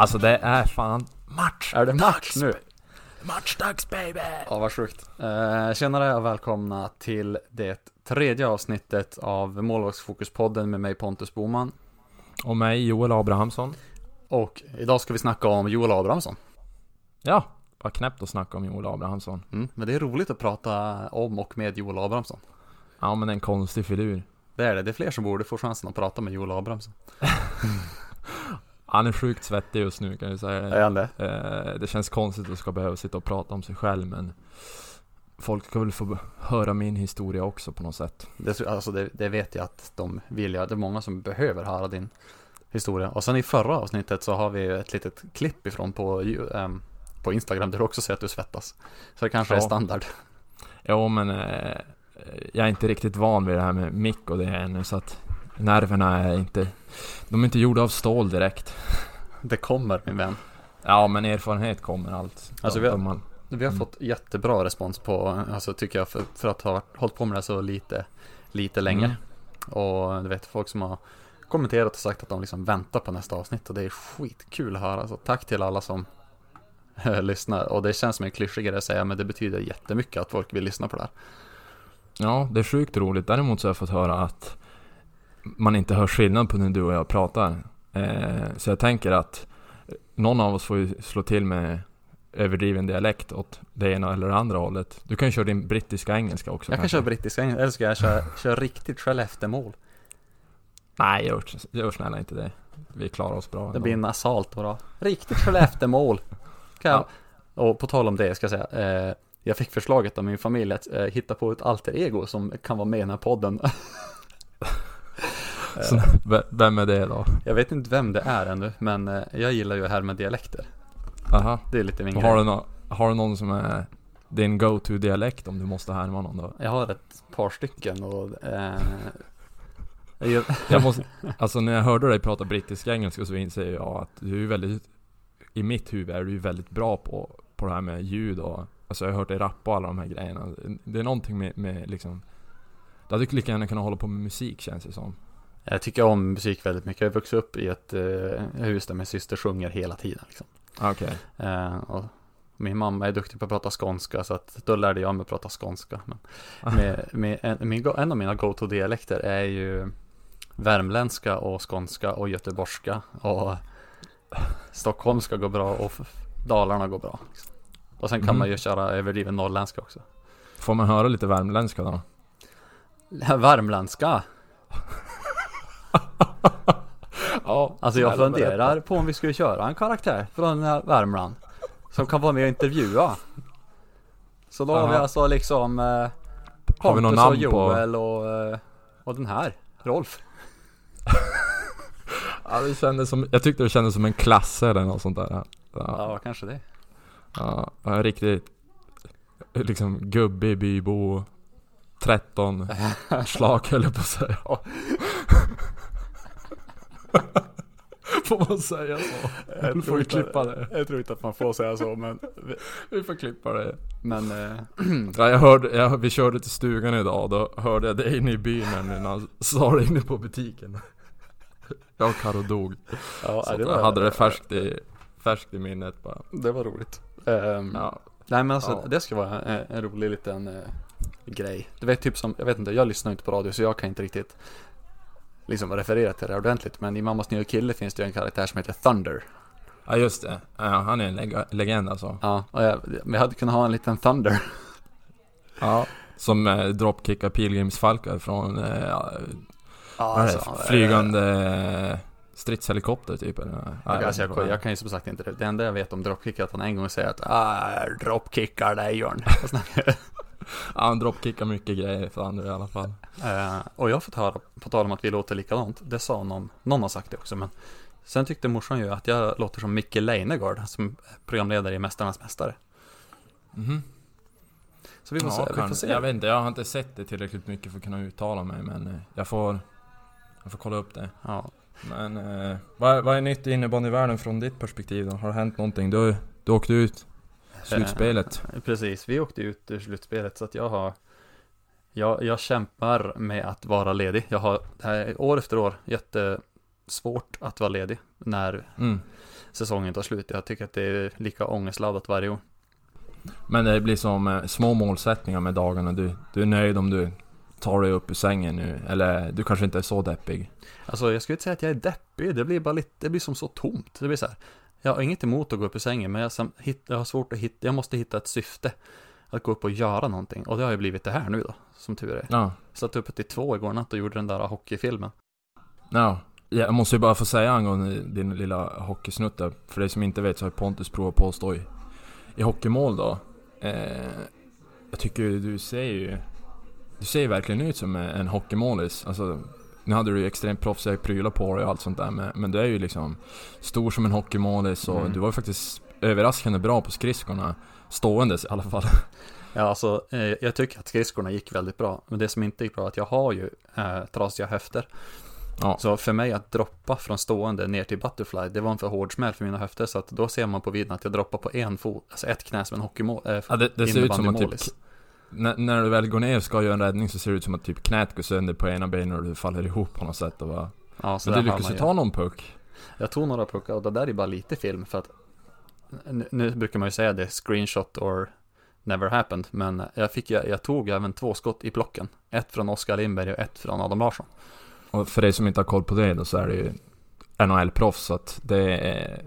Alltså det är fan match! Är det match nu? Matchdags baby! Ja, vad sjukt. Eh, tjenare och välkomna till det tredje avsnittet av Målvaktsfokuspodden med mig Pontus Boman. Och mig Joel Abrahamsson. Och idag ska vi snacka om Joel Abrahamsson. Ja, vad knäppt att snacka om Joel Abrahamsson. Mm, men det är roligt att prata om och med Joel Abrahamsson. Ja men en konstig filur. Det är det, det är fler som borde få chansen att prata med Joel Abrahamsson. Han är sjukt svettig just nu kan jag säga. Är han det? Eh, det känns konstigt att ska behöva sitta och prata om sig själv men Folk ska väl få höra min historia också på något sätt. Det, alltså det, det vet jag att de vill göra. Det är många som behöver höra din historia. Och sen i förra avsnittet så har vi ett litet klipp ifrån på, um, på Instagram där du också säger att du svettas. Så det kanske Ja. är standard. Jo men eh, jag är inte riktigt van vid det här med mick och det ännu så att nerverna är inte De är inte gjorda av stål direkt. Det kommer min vän. Ja men erfarenhet kommer allt. Alltså, vi har- man, Vi har Mm. fått jättebra respons på, alltså tycker jag, för, för att ha hållit på med det så lite, lite länge. Mm. Och du vet, folk som har kommenterat och sagt att de liksom väntar på nästa avsnitt och det är skitkul att höra. Så tack till alla som eh, lyssnar. Och det känns som en klyschigare att säga, men det betyder jättemycket att folk vill lyssna på det här. Ja, det är sjukt roligt. Däremot så har jag fått höra att man inte hör skillnad på när du och jag pratar. Eh, så jag tänker att någon av oss får ju slå till med överdriven dialekt åt det ena eller det andra hållet. Du kan ju köra din brittiska engelska också Jag kan kanske. köra brittiska, eller ska jag köra, köra riktigt Skelleftemål? Nej, gör, gör snälla inte det. Vi klarar oss bra. Det ändå. blir nasalt och bra. Riktigt Skelleftemål. Kan jag, Och på tal om det ska jag säga. Eh, jag fick förslaget av min familj att eh, hitta på ett alter ego som kan vara med i den här podden. Så, vem är det då? Jag vet inte vem det är ännu, men eh, jag gillar ju det här med dialekter. Aha. Det är lite min Och grej. har, du nå- har du någon som är din go-to dialekt om du måste härma någon då? Jag har ett par stycken och eh, jag, Jag måste, alltså när jag hörde dig prata brittiska engelska så inser jag att du är väldigt I mitt huvud är du väldigt bra på, på det här med ljud och Alltså jag har hört dig rappa och alla de här grejerna Det är någonting med, med liksom Du hade lika gärna kunnat hålla på med musik känns det som jag tycker om musik väldigt mycket. Jag har vuxit upp i ett eh, hus där min syster sjunger hela tiden. Liksom. Okej Eh, och min mamma är duktig på att prata skånska så att då lärde jag mig att prata skånska. Men med, med en, min, en av mina go-to-dialekter är ju värmländska och skånska och göteborgska och stockholmska går bra och Dalarna går bra. Liksom. Och sen kan Mhm. man ju köra överdriven norrländska också. Får man höra lite värmländska då? Värmländska? Ja Alltså jag funderar på om vi skulle köra en karaktär från eh, Värmland Som kan vara med och intervjua. Så då har vi Aha. alltså liksom eh, Har vi någon Pontus och namn på- Joel och, och den här Rolf. Ja det kändes som, jag tyckte det kändes som en klass eller något sånt där. Ja, Ja, kanske det. Ja, ja riktigt Liksom gubbig bybo. 13 slag höll jag på att säga Får man säga så? Nu får vi klippa det Jag tror inte att man får säga så men Vi får klippa det Men eh, ja, jag hörde, jag, Vi körde till stugan idag, då hörde jag dig inne i byn när han sa det inne på butiken Jag och Karo dog Ja, så det var, jag hade det färskt i, färskt i minnet bara Det var roligt Ehm, ja. Nej men alltså Ja. det ska vara en, en rolig liten eh, grej. Du vet typ som, jag vet inte, jag lyssnar inte på radio så jag kan inte riktigt liksom referera till det ordentligt. Men i Mammas nya kille finns det ju en karaktär som heter Thunder. ja just det, ja, han är en leg- legend alltså Ja, och jag, jag hade kunnat ha en liten Thunder. Ja Som eh, dropkickar pilgrimsfalkar från eh, Ja, alltså, flygande eh, stridshelikopter typ eller? Jag, alltså, jag, jag kan ju som sagt inte det. Det enda jag vet om dropkick är att han en gång säger att ah, jag dropkickar dig Jörn. Ja, han dropkickar mycket grejer för andra i alla fall. Eh, och jag har fått höra, på tal om att vi låter likadant, det sa någon, någon har sagt det också, men sen tyckte morsan ju att jag låter som Micke Leijnegard, som programledare i Mästarnas Mästare. Mhm. Så vi får, Ja, se, vi får se. Jag vet inte, jag har inte sett det tillräckligt mycket för att kunna uttala mig men eh, jag får Jag får kolla upp det. Ja. Men eh, vad, vad är nytt i innebandyvärlden från ditt perspektiv då? Har det hänt någonting? Du, du åkte ut slutspelet. Eh, precis, vi åkte ut ur slutspelet så att jag har jag, jag kämpar med att vara ledig. Jag har här, år efter år jätte svårt att vara ledig när Mm. säsongen tar slut. Jag tycker att det är lika ångestladdat varje år. Men det blir som eh, små målsättningar med dagarna. Du, du är nöjd om du tar dig upp ur sängen nu. Eller du kanske inte är så deppig. Alltså jag skulle inte säga att jag är deppig, det blir bara lite, det blir som så tomt. Det blir så här, jag har inget emot att gå upp ur sängen, men jag, jag har svårt att hitta, jag måste hitta ett syfte. Att gå upp och göra någonting. Och det har ju blivit det här nu då, som tur är. Ja. Satt uppe till två igår natt och gjorde den där hockeyfilmen. Ja. Jag måste ju bara få säga angående din lilla hockeysnutt där. För dig som inte vet så har Pontus provat på att stå i, i hockeymål då. Eh, jag tycker du ser ju... Du ser ju verkligen ut som en hockeymålis. Alltså, nu hade du ju extremt proffsiga prylar på dig och allt sånt där men, men du är ju liksom stor som en hockeymålis och Mm. du var ju faktiskt överraskande bra på skridskorna. Ståendes i alla fall. Ja, alltså eh, jag tycker att skridskorna gick väldigt bra. Men det som inte gick bra är att jag har ju eh, trasiga höfter. Ja. Så för mig att droppa från stående ner till butterfly, det var en för hård smäll för mina höfter. Så att då ser man på videon att jag droppar på en fot, alltså ett knä som en hockeymål. Eh, Ja, det, det ser ut som att typ, när, du väl går ner och ska göra en räddning så ser det ut som att typ knät går sönder på ena benet och du faller ihop på något sätt och bara... Ja, så Men du lyckas ju ta någon puck. Jag tog några puckar och det där är bara lite film för att nu, nu brukar man ju säga det, screenshot or never happened, men jag, fick, jag, jag tog även två skott i plocken. Ett från Oskar Lindberg och ett från Adam Larsson. Och för dig som inte har koll på det då så är det ju NHL-proffs så att det är...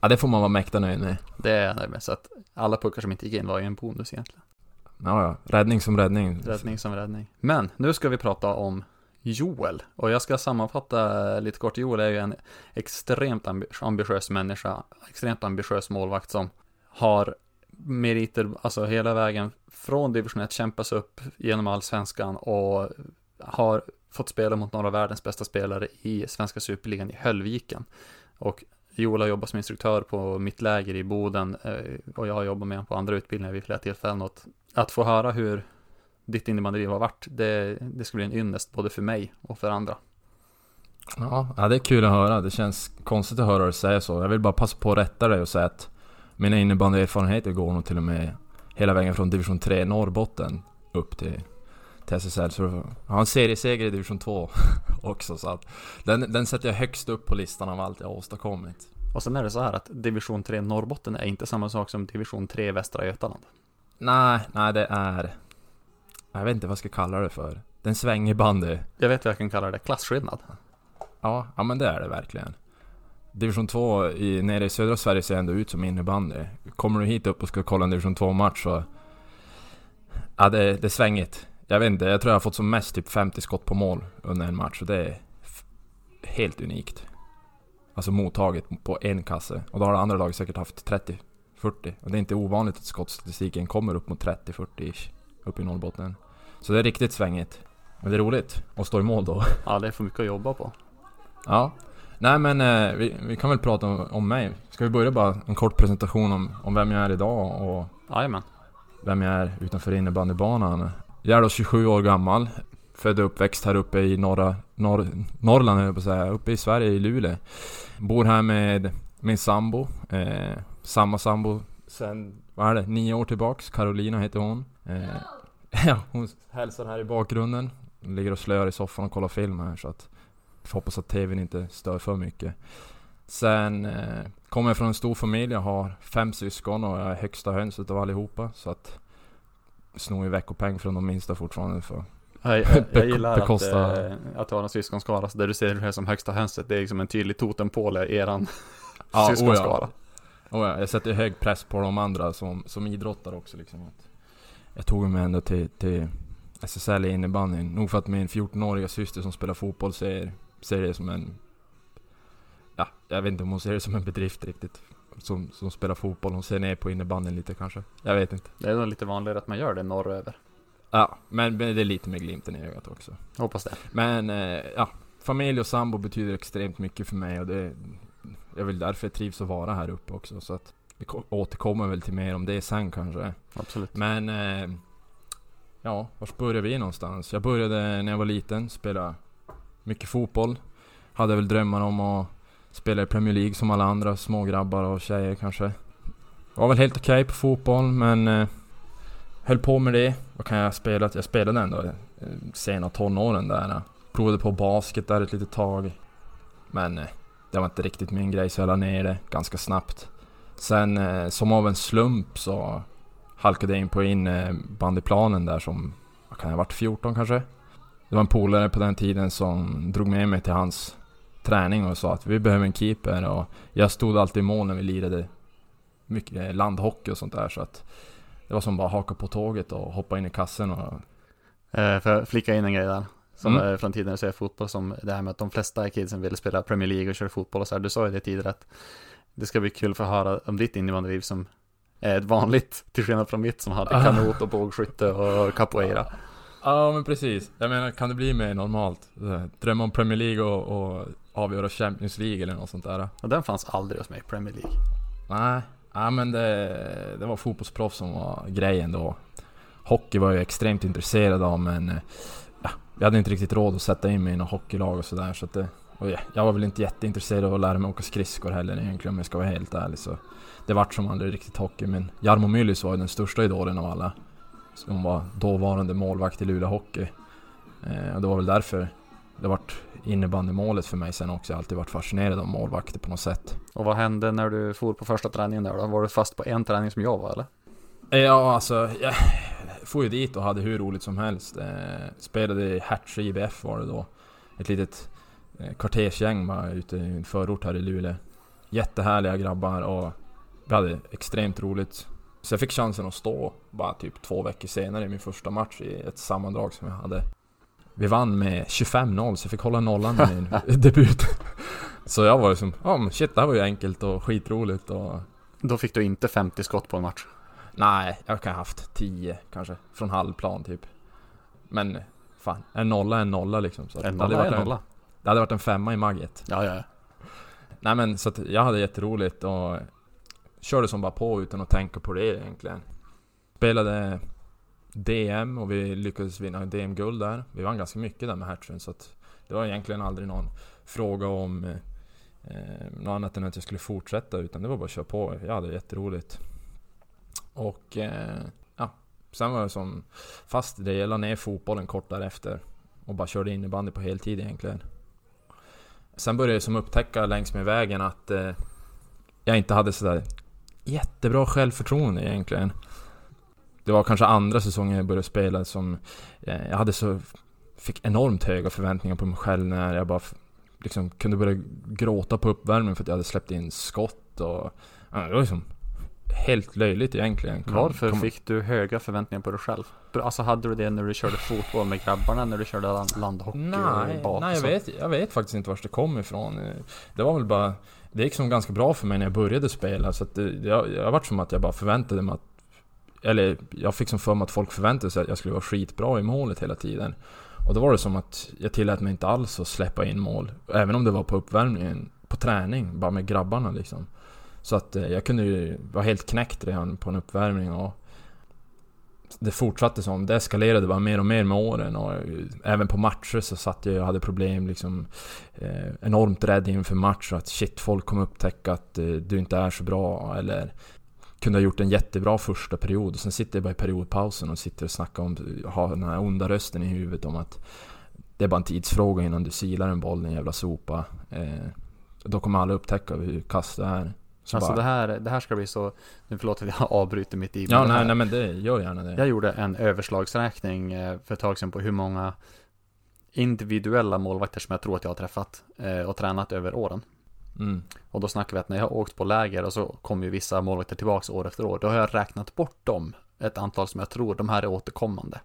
Ja det får man vara mäkta nöjd med. Det är jag nöjd med, så att alla puckar som inte gick in var ju en bonus egentligen. Ja, ja. Räddning som räddning. Räddning som räddning. Men nu ska vi prata om Joel. Och jag ska sammanfatta lite kort. Joel är ju en extremt ambitiös människa. Extremt ambitiös målvakt som har meriter, alltså hela vägen från division 1 kämpas upp genom allsvenskan och har fått spela mot några av världens bästa spelare i svenska superligan i Höllviken. Och Joel har jobbat som instruktör på mitt läger i Boden eh, och jag har jobbat med honom på andra utbildningar vid flera tillfällen. Att, att få höra hur ditt innebandyliv har varit, det, det ska bli en ynnest både för mig och för andra. Ja, ja, det är kul att höra. Det känns konstigt att höra dig säga så. Jag vill bara passa på att rätta dig och säga att mina innebandyerfarenheter går nog till och med hela vägen från division 3 Norrbotten upp till, till SSL. Så har en serieseger i division 2 också så att den, den sätter jag högst upp på listan av allt jag har åstadkommit. Och sen är det så här att division 3 Norrbotten är inte samma sak som division 3 Västra Götaland. Nej, nej det är... Jag vet inte vad jag ska kalla det för. Den svänger bandy. Jag vet vad jag kan kalla det, klasskillnad. Ja, ja men det är det verkligen. Division 2 i, nere i södra Sverige ser ändå ut som innebandy. Kommer du hit upp och ska kolla en division 2-match så... Ja, det, det är svängigt. Jag vet inte, jag tror jag har fått som mest typ 50 skott på mål under en match och det är helt unikt. Alltså mottaget på en kasse. Och då har det andra laget säkert haft 30, 40. Och det är inte ovanligt att skottstatistiken kommer upp mot 30-40 ish. Upp i Norrbotten. Så det är riktigt svängigt. Men det är roligt att stå i mål då. Ja, det är för mycket att jobba på. Ja. Nej men eh, vi, vi kan väl prata om, om mig. Ska vi börja bara en kort presentation om, om vem jag är idag och Jajamän. vem jag är utanför innebandybanan. Jag är då 27 år gammal. Född och uppväxt här uppe i norra, norr, Norrland höll jag på att säga. Uppe i Sverige, i Luleå. Bor här med min sambo. Eh, samma sambo sen, vad är det, nio år tillbaks. Carolina heter hon. Eh, ja, hon hälsar här i bakgrunden. Hon ligger och slöar i soffan och kollar film här så att Får hoppas att TVn inte stör för mycket. Sen eh, kommer jag från en stor familj. Jag har fem syskon och jag är högsta hönset av allihopa. Så att snor ju veckopeng från de minsta fortfarande för Jag, jag, jag gillar bekosta- att, eh, att du har en syskonskara, så där du ser det här som högsta hönset, det är liksom en tydlig totempål i eran Ja, syskonskara. Och ja, jag sätter hög press på de andra som, som idrottar också liksom. Jag tog mig ändå till, till SSL i innebandyn. Nog för att min 14-åriga syster som spelar fotboll ser, ser det som en... Ja, jag vet inte om hon ser det som en bedrift riktigt. Som, som spelar fotboll. Hon ser ner på innebandyn lite kanske. Jag vet inte. Det är nog lite vanligare att man gör det norröver. Ja, men det är lite med glimten i ögat också. Hoppas det. Men eh, ja, familj och sambo betyder extremt mycket för mig och det... Jag vill därför jag trivs att vara här uppe också så att... Vi ko- återkommer väl till mer om det sen kanske. Absolut. Men... Eh, ja, var började vi någonstans? Jag började när jag var liten, spela mycket fotboll. Hade väl drömmar om att Spelar i Premier League som alla andra små grabbar och tjejer kanske. Var väl helt okej på fotboll men... Eh, höll på med det. Vad kan jag spela? Jag spelade ändå eh, sena tonåren där. Eh. Provade på basket där ett litet tag. Men eh, det var inte riktigt min grej så jag la ner det ganska snabbt. Sen eh, som av en slump så halkade jag in på innebandyplanen eh, där som, vad kan jag ha varit, 14 kanske? Det var en polare på den tiden som drog med mig till hans träning och sa att vi behöver en keeper och jag stod alltid i mål när vi lirade mycket landhockey och sånt där så att det var som bara haka på tåget och hoppa in i kassen och... Eh, för flika in en grej där. Som Mm. från tiden jag ser fotboll som det här med att de flesta kidsen vill spela Premier League och köra fotboll och så här. Du sa ju det tidigare att det ska bli kul för att höra om ditt innebandyliv som är ett vanligt, till skillnad från mitt som hade kanot och bågskytte och capoeira. Ja men precis. Jag menar kan det bli mer normalt? Så Drömma om Premier League och, och avgöra Champions League eller något sånt där? Och den fanns aldrig hos mig Premier League. Nej, ja, men det, det var fotbollsproffs som var grejen då. Hockey var jag extremt intresserad av men eh, ja, jag hade inte riktigt råd att sätta in mig i något hockeylag och sådär så det, och ja, jag var väl inte jätteintresserad av att lära mig åka skridskor heller egentligen om jag ska vara helt ärlig så Det vart som aldrig riktigt hockey men Jarmo Myllys var ju den största idolen av alla. Som var dåvarande målvakt i Luleå Hockey. Eh, och det var väl därför det vart innebandymålet för mig sen också. Jag har alltid varit fascinerad av målvakter på något sätt. Och vad hände när du for på första träningen där då? Var du fast på en träning som jag var eller? Ja, alltså jag får ju dit och hade hur roligt som helst. Eh, spelade i Hertsö IBF var det då. Ett litet eh, kvartersgäng bara ute i en förort här i Luleå. Jättehärliga grabbar och vi hade extremt roligt. Så jag fick chansen att stå bara typ två veckor senare i min första match i ett sammandrag som jag hade. Vi vann med 25-0 så jag fick hålla nollan i min debut. Så jag var ju som, ja men shit det här var ju enkelt och skitroligt och Då fick du inte 50 skott på en match. Nej, jag kan ha haft 10 kanske. Från halvplan typ. Men fan, en nolla är en nolla liksom. Så En nolla är en nolla. det hade varit en femma i magget. Ja, ja, ja. Nej men så att jag hade jätteroligt och körde som bara på utan att tänka på det egentligen. Spelade DM och vi lyckades vinna DM-guld där. Vi vann ganska mycket där med Hertsön så att det var egentligen aldrig någon fråga om eh, eh, något annat än att jag skulle fortsätta utan det var bara att köra på. Jag hade jätteroligt. Och eh, ja, sen var jag som fast i det. Jag la ner fotbollen kort därefter och bara körde innebandy på heltid egentligen. Sen började jag som upptäcka längs med vägen att eh, jag inte hade sådär jättebra självförtroende egentligen. Det var kanske andra säsongen jag började spela som eh, jag hade så fick enormt höga förväntningar på mig själv när jag bara liksom kunde börja gråta på uppvärmningen för att jag hade släppt in skott och ja, det var liksom helt löjligt egentligen. Kom- Varför kom- fick du höga förväntningar på dig själv? Alltså hade du det när du körde fotboll med grabbarna, när du körde land- landhockey Nej, och nej jag, vet, jag vet faktiskt inte var det kom ifrån. Det var väl bara... Det gick som ganska bra för mig när jag började spela så att det, jag, jag varit som att jag bara förväntade mig att... Eller jag fick som för mig att folk förväntade sig att jag skulle vara skitbra i målet hela tiden. Och då var det som att jag tillät mig inte alls att släppa in mål. Även om det var på uppvärmningen, på träning, bara med grabbarna liksom. Så att eh, jag kunde ju vara helt knäckt redan på en uppvärmning och det fortsatte som, det eskalerade bara mer och mer med åren och eh, även på matcher så satt jag och hade problem liksom eh, Enormt rädd inför match och att shit, folk kommer upptäcka att eh, du inte är så bra eller Kunde ha gjort en jättebra första period. Och sen sitter jag bara i periodpausen och sitter och snackar om, har den här onda rösten i huvudet om att Det är bara en tidsfråga innan du silar en boll, en jävla sopa. Eh, Då kommer alla upptäcka hur kass du är. Så Alltså bara, det här, det här ska bli så, nu förlåt att jag avbryter mitt i Ja nej, här, nej men det, gör gärna det Jag gjorde en överslagsräkning eh, för ett tag sedan på hur många individuella målvakter som jag tror att jag har träffat eh, och tränat över åren. mm. Och då snackar vi att när jag har åkt på läger och så kommer ju vissa målvakter tillbaks år efter år. Då har jag räknat bort dem. Ett antal som jag tror, de här är återkommande.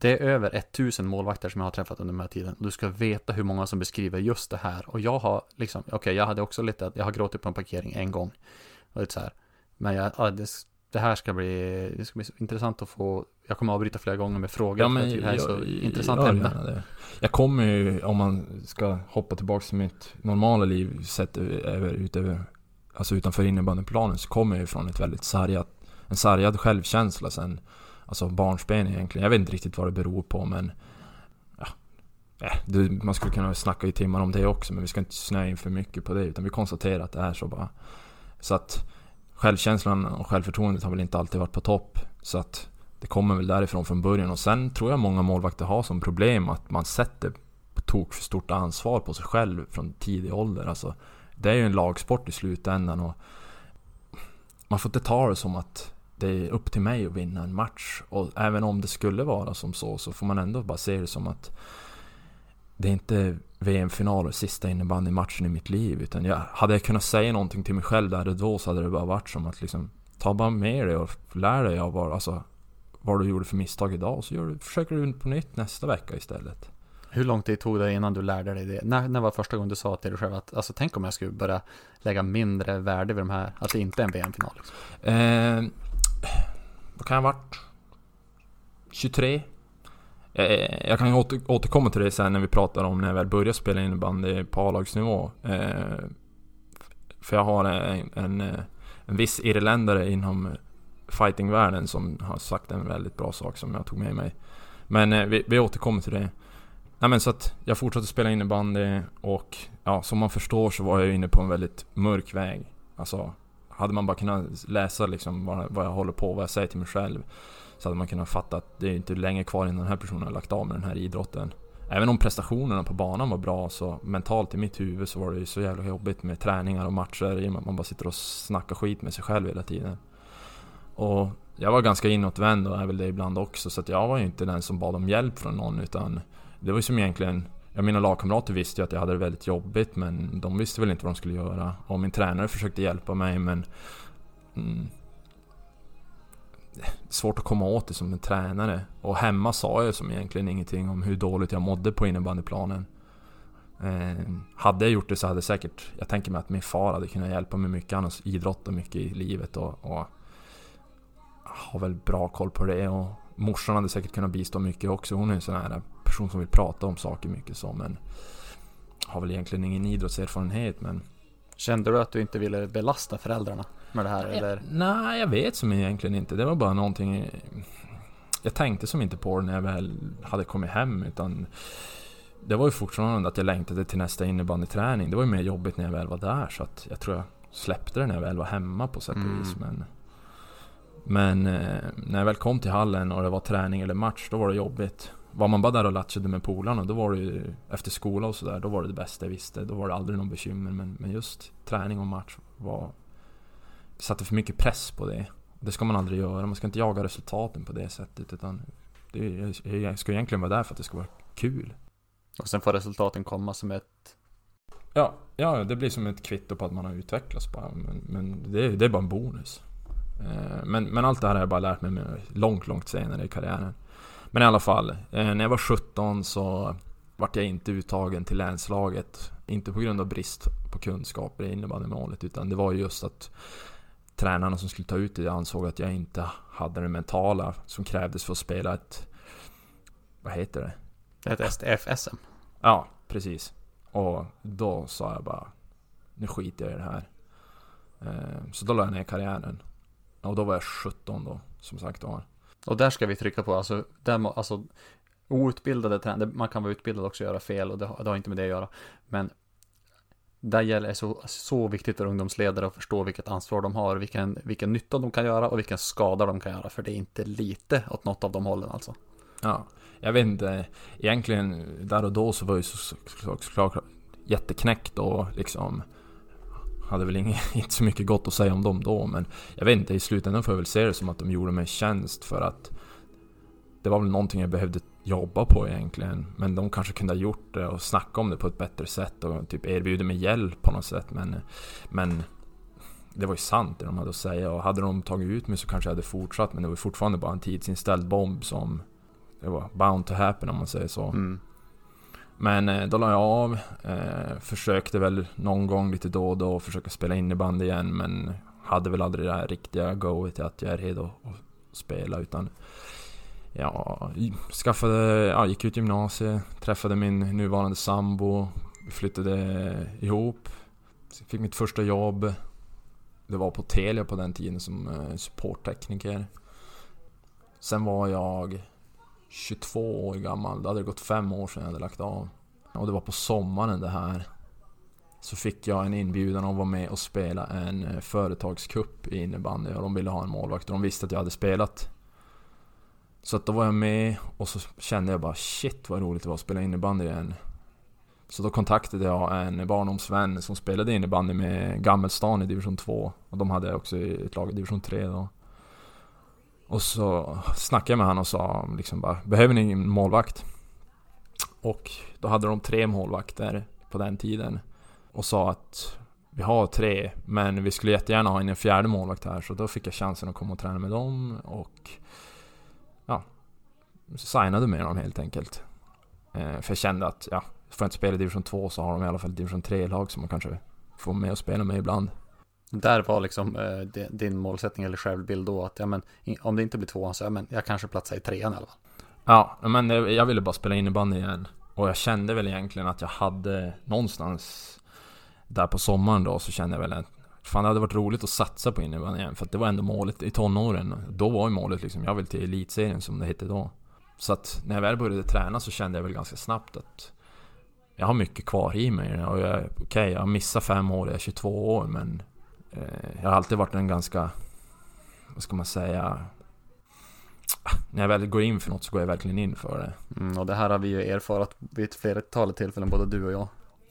Det är över 1000 målvakter som jag har träffat under den här tiden. Du ska veta hur många som beskriver just det här. Och jag har liksom, okej, jag hade också lite, jag har gråtit på en parkering en gång. Och lite så här. Men jag, ja, det, det här ska bli, det ska bli intressant att få, jag kommer avbryta flera gånger med frågor. Ja för men tycker det här är så jag- intressant jag ämne. det. Jag kommer ju, om man ska hoppa tillbaka till mitt normala liv sett över, utöver, alltså utanför innebandyplanen så kommer jag ju från ett väldigt sargat, en sargad självkänsla sen, alltså barnsben egentligen. Jag vet inte riktigt vad det beror på men ja, eh, det, man skulle kunna snacka i timmar om det också men vi ska inte snöa in för mycket på det utan vi konstaterar att det är så bara. Så att självkänslan och självförtroendet har väl inte alltid varit på topp. Så att det kommer väl därifrån från början och sen tror jag många målvakter har som problem att man sätter på tok för stort ansvar på sig själv från tidig ålder. Alltså, det är ju en lagsport i slutändan och man får inte ta det som att det är upp till mig att vinna en match. Och även om det skulle vara som så, så får man ändå bara se det som att det är inte VM-final och sista innebandymatchen i mitt liv. Utan jag, hade jag kunnat säga någonting till mig själv där och då så hade det bara varit som att liksom Ta bara med dig och lär dig av vad, alltså, vad du gjorde för misstag idag. Så gör du, försöker du på nytt nästa vecka istället. Hur lång tid tog det innan du lärde dig det? När, när var första gången du sa till dig själv att alltså, tänk om jag skulle börja lägga mindre värde vid de här, att det inte är en VM-final? Liksom. Eh, vad kan jag ha varit? 23? Eh, eh, jag kan återkomma till det sen när vi pratar om när jag väl började spela innebandy på A-lagsnivå. Eh, för jag har en, en, en viss irländare inom fightingvärlden som har sagt en väldigt bra sak som jag tog med mig. Men vi, vi återkommer till det. Nej men så att jag fortsatte spela innebandy och ja, som man förstår så var jag inne på en väldigt mörk väg. Alltså, hade man bara kunnat läsa liksom vad, vad jag håller på, vad jag säger till mig själv. Så hade man kunnat fatta att det är inte länge kvar innan den här personen har lagt av med den här idrotten. Även om prestationerna på banan var bra så mentalt i mitt huvud så var det ju så jävla jobbigt med träningar och matcher i och med att man bara sitter och snackar skit med sig själv hela tiden. Och jag var ganska inåtvänd och är väl det ibland också så att jag var ju inte den som bad om hjälp från någon utan det var ju som egentligen Ja, mina lagkamrater visste ju att jag hade det väldigt jobbigt men de visste väl inte vad de skulle göra. Och min tränare försökte hjälpa mig men... Mm, svårt att komma åt det som en tränare. Och hemma sa jag som egentligen ingenting om hur dåligt jag mådde på innebandyplanen. Eh, hade jag gjort det så hade säkert... Jag tänker mig att min far hade kunnat hjälpa mig mycket. Han har idrottat mycket i livet och, och har väl bra koll på det. Och morsan hade säkert kunnat bistå mycket också. Hon är en sån här person som vill prata om saker mycket så men har väl egentligen ingen idrottserfarenhet men Kände du att du inte ville belasta föräldrarna med det här eller? Nej, jag vet som egentligen inte. Det var bara någonting Jag tänkte som inte på det när jag väl hade kommit hem utan Det var ju fortfarande att jag längtade till nästa innebandyträning. Det var ju mer jobbigt när jag väl var där så att jag tror jag släppte det när jag väl var hemma på sätt och vis. Mm. Men, men eh, när jag väl kom till hallen och det var träning eller match, då var det jobbigt. Var man bara där och latchade med polarna, då var det ju efter skola och sådär, då var det det bästa jag visste. Då var det aldrig någon bekymmer. Men, men just träning och match var... Satte för mycket press på det. Det ska man aldrig göra. Man ska inte jaga resultaten på det sättet. Utan det, jag ska egentligen vara där för att det ska vara kul. Och sen får resultaten komma som ett... Ja, ja det blir som ett kvitto på att man har utvecklats bara. Men, men det, det är bara en bonus. Eh, men, men allt det här har jag bara lärt mig långt, långt senare i karriären. Men i alla fall, eh, när jag var 17 så vart jag inte uttagen till länslaget. Inte på grund av brist på kunskaper i innebandymålet utan det var just att tränarna som skulle ta ut det ansåg att jag inte hade det mentala som krävdes för att spela ett... Vad heter det? Ett STF-SM? Ja, precis. Och då sa jag bara Nu skiter jag i det här. Eh, så då la jag ner karriären. Och då var jag 17 då, som sagt var. Och där ska vi trycka på, alltså, där, alltså outbildade tränare, man kan vara utbildad också och göra fel och det, det har inte med det att göra. Men där gäller det så, så viktigt för ungdomsledare att förstå vilket ansvar de har, vilken, vilken nytta de kan göra och vilken skada de kan göra. För det är inte lite åt något av de hållen alltså. Ja, jag vet inte. Egentligen där och då så var jag så, såklart jätteknäckt och liksom hade väl inget, inte så mycket gott att säga om dem då men jag vet inte, i slutändan får jag väl se det som att de gjorde mig tjänst för att det var väl någonting jag behövde jobba på egentligen. Men de kanske kunde ha gjort det och snacka om det på ett bättre sätt och typ erbjuda mig hjälp på något sätt. Men, men det var ju sant det de hade att säga och hade de tagit ut mig så kanske jag hade fortsatt men det var fortfarande bara en tidsinställd bomb som det var bound to happen om man säger så. Mm. Men eh, då la jag av. Eh, försökte väl någon gång lite då och då försöka spela innebandy igen men hade väl aldrig det här riktiga goet att jag är redo att spela utan Ja, skaffade, ja, gick ut gymnasiet, träffade min nuvarande sambo, flyttade ihop, fick mitt första jobb. Det var på Telia på den tiden som eh, supporttekniker. Sen var jag 22 år gammal. Det hade gått fem år sedan jag hade lagt av. Och det var på sommaren det här. Så fick jag en inbjudan att vara med och spela en eh, företagskupp i innebandy och de ville ha en målvakt och de visste att jag hade spelat. Så att då var jag med och så kände jag bara shit vad roligt det var att spela innebandy igen. Så då kontaktade jag en barndomsvän som spelade innebandy med Gammelstan i division 2. Och de hade också ett lag i division 3 då. Och så snackade jag med honom och sa liksom bara, behöver ni en målvakt? Och då hade de tre målvakter på den tiden. Och sa att vi har tre, men vi skulle jättegärna ha in en fjärde målvakt här. Så då fick jag chansen att komma och träna med dem och ja, signade med dem helt enkelt. Eh, för jag kände att, ja, får jag inte spela i division 2 så har de i alla fall division 3-lag som man kanske får med och spela med ibland. Där var liksom eh, din målsättning eller självbild då att ja, men, om det inte blir tvåan så ja, men jag kanske platsar i trean i alla fall. Ja, men eh, jag ville bara spela innebandy igen. Och jag kände väl egentligen att jag hade någonstans där på sommaren då så kände jag väl att Fan det hade varit roligt att satsa på innebandy igen för att det var ändå målet i tonåren. Då var ju målet liksom, jag vill till elitserien som det hette då. Så att när jag väl började träna så kände jag väl ganska snabbt att jag har mycket kvar i mig. Och jag, okej, okay, jag har missat fem år, jag är 22 år men jag har alltid varit en ganska, vad ska man säga, när jag väl går in för något så går jag verkligen in för det. Mm, och det här har vi ju erfarit vid ett flertal tillfällen, både du och jag.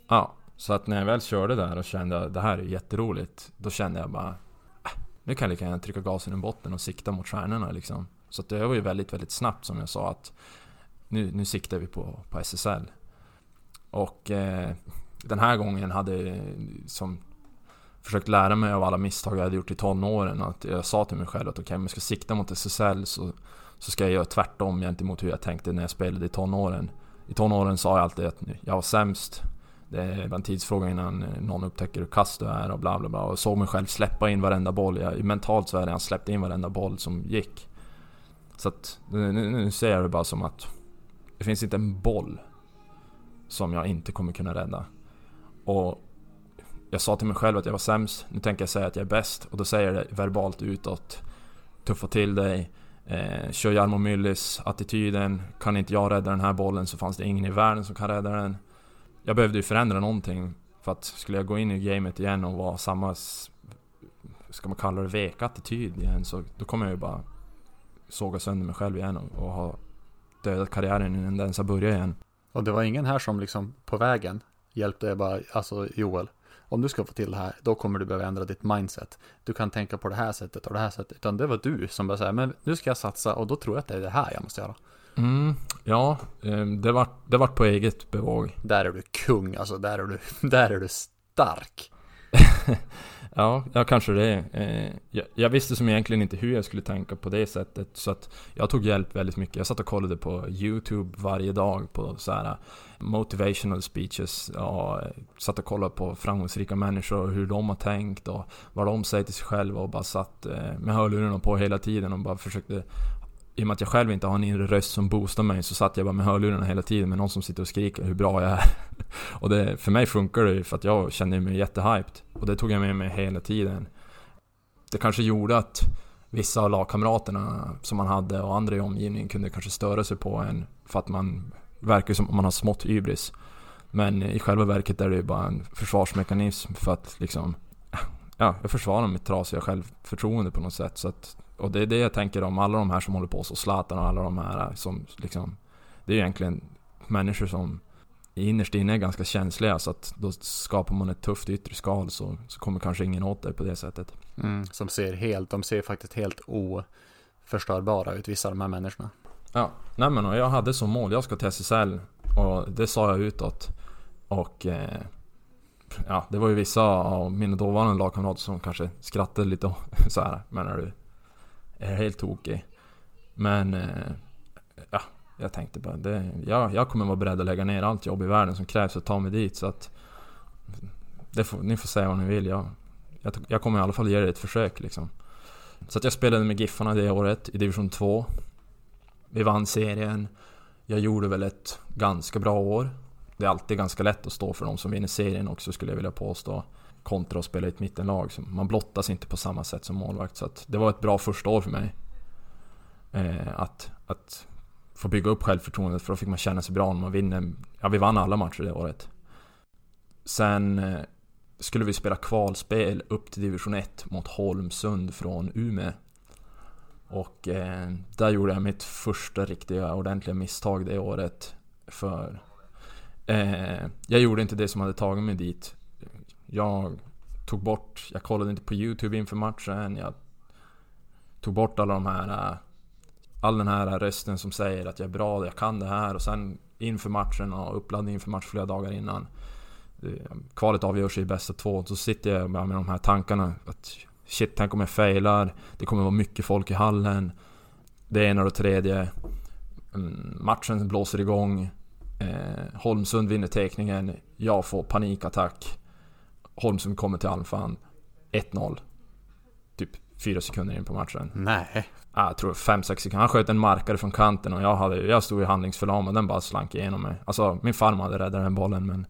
Ja, så att när jag väl körde där och kände att det här är jätteroligt, då kände jag bara äh, nu kan jag lika gärna trycka gasen i botten och sikta mot stjärnorna liksom. Så att det var ju väldigt, väldigt snabbt som jag sa att nu, nu siktar vi på, på SSL. Och eh, den här gången hade som försökt lära mig av alla misstag jag hade gjort i tonåren. Att jag sa till mig själv att okej, okay, om jag ska sikta mot SSL så, så ska jag göra tvärtom gentemot hur jag tänkte när jag spelade i tonåren. I tonåren sa jag alltid att jag var sämst det är en tidsfråga innan eh, någon upptäcker hur kass du är och bla bla bla. Och såg mig själv släppa in varenda boll. Jag, mentalt så är det jag släppte in varenda boll som gick. Så att nu, nu ser jag det bara som att det finns inte en boll som jag inte kommer kunna rädda. Och jag sa till mig själv att jag var sämst. Nu tänker jag säga att jag är bäst. Och då säger jag det verbalt utåt. Tuffa till dig. Eh, kör Jarmo Myllys attityden. Kan inte jag rädda den här bollen så fanns det ingen i världen som kan rädda den jag behövde ju förändra någonting. För att skulle jag gå in i gamet igen och vara samma, ska man kalla det veka attityd igen så då kommer jag ju bara såga sönder mig själv igen och, och ha dödat karriären innan den ens har börjat igen. Och det var ingen här som liksom på vägen hjälpte bara, alltså Joel, om du ska få till det här, då kommer du behöva ändra ditt mindset. Du kan tänka på det här sättet och det här sättet. Utan det var du som bara säga, men nu ska jag satsa och då tror jag att det är det här jag måste göra. Mm, ja, ehm, det vart det var på eget bevåg. Där är du kung, alltså där är du, där är du stark. ja, ja, kanske det. Eh, jag, jag, visste som egentligen inte hur jag skulle tänka på det sättet. Så att jag tog hjälp väldigt mycket. Jag satt och kollade på YouTube varje dag på så här eh, motivational speeches. Ja, satt och kollade på framgångsrika människor och hur de har tänkt och vad de säger till sig själva och bara satt eh, med hörlurarna på hela tiden och bara försökte i och med att jag själv inte har en inre röst som boostar mig så satt jag bara med hörlurarna hela tiden med någon som sitter och skriker hur bra jag är. Och det, för mig funkar det ju för att jag känner mig jättehyped. Och det tog jag med mig hela tiden. Det kanske gjorde att vissa av lagkamraterna som man hade och andra i omgivningen kunde kanske störa sig på en för att man verkar som om man har smått hybris. Men i själva verket är det ju bara en försvarsmekanism för att liksom Ja, jag försvarar mitt trasiga självförtroende på något sätt så att och det är det jag tänker om alla de här som håller på så, Zlatan och alla de här som liksom Det är egentligen människor som innerst inne är ganska känsliga så att då skapar man ett tufft yttre skal så, så kommer kanske ingen åt det på det sättet. Mm, som ser helt, de ser faktiskt helt oförstörbara ut vissa av de här människorna. Ja, nej men jag hade som mål, jag ska till SSL och det sa jag utåt. Och eh, ja, det var ju vissa av mina dåvarande lagkamrater som kanske skrattade lite så här, menar du är helt tokig. Men eh, jag tänkte bara det, jag, jag kommer vara beredd att lägga ner allt jobb i världen som krävs för att ta mig dit. Så att får, ni får säga vad ni vill. Jag, jag, jag, kommer i alla fall ge det ett försök liksom. Så att jag spelade med Giffarna det året i division 2. Vi vann serien. Jag gjorde väl ett ganska bra år. Det är alltid ganska lätt att stå för de som vinner serien också skulle jag vilja påstå kontra att spela i ett mittenlag. Så man blottas inte på samma sätt som målvakt. Så att det var ett bra första år för mig. Eh, att, att få bygga upp självförtroendet för då fick man känna sig bra när man vinner. Ja, vi vann alla matcher det året. Sen eh, skulle vi spela kvalspel upp till division 1 mot Holmsund från Umeå. Och eh, där gjorde jag mitt första riktiga ordentliga misstag det året. För Eh, jag gjorde inte det som hade tagit mig dit. Jag tog bort, jag kollade inte på YouTube inför matchen. Jag tog bort alla de här... Eh, All den här rösten som säger att jag är bra, jag kan det här och sen inför matchen och uppladdning inför match flera dagar innan. Eh, kvalet avgörs i bästa två, så sitter jag med de här tankarna att shit, tänk om jag failar. Det kommer vara mycket folk i hallen. Det ena och det tredje. Mm, matchen blåser igång. Eh, Holmsund vinner tekningen. Jag får panikattack. Holmsund kommer till anfall. 1-0. Typ fyra sekunder in på matchen. Nej. Ah, jag tror 5-6 sekunder. Han sköt en markare från kanten och jag, hade, jag stod ju handlingsförlamad. Den bara slank igenom mig. Alltså min farmor hade räddat den bollen men...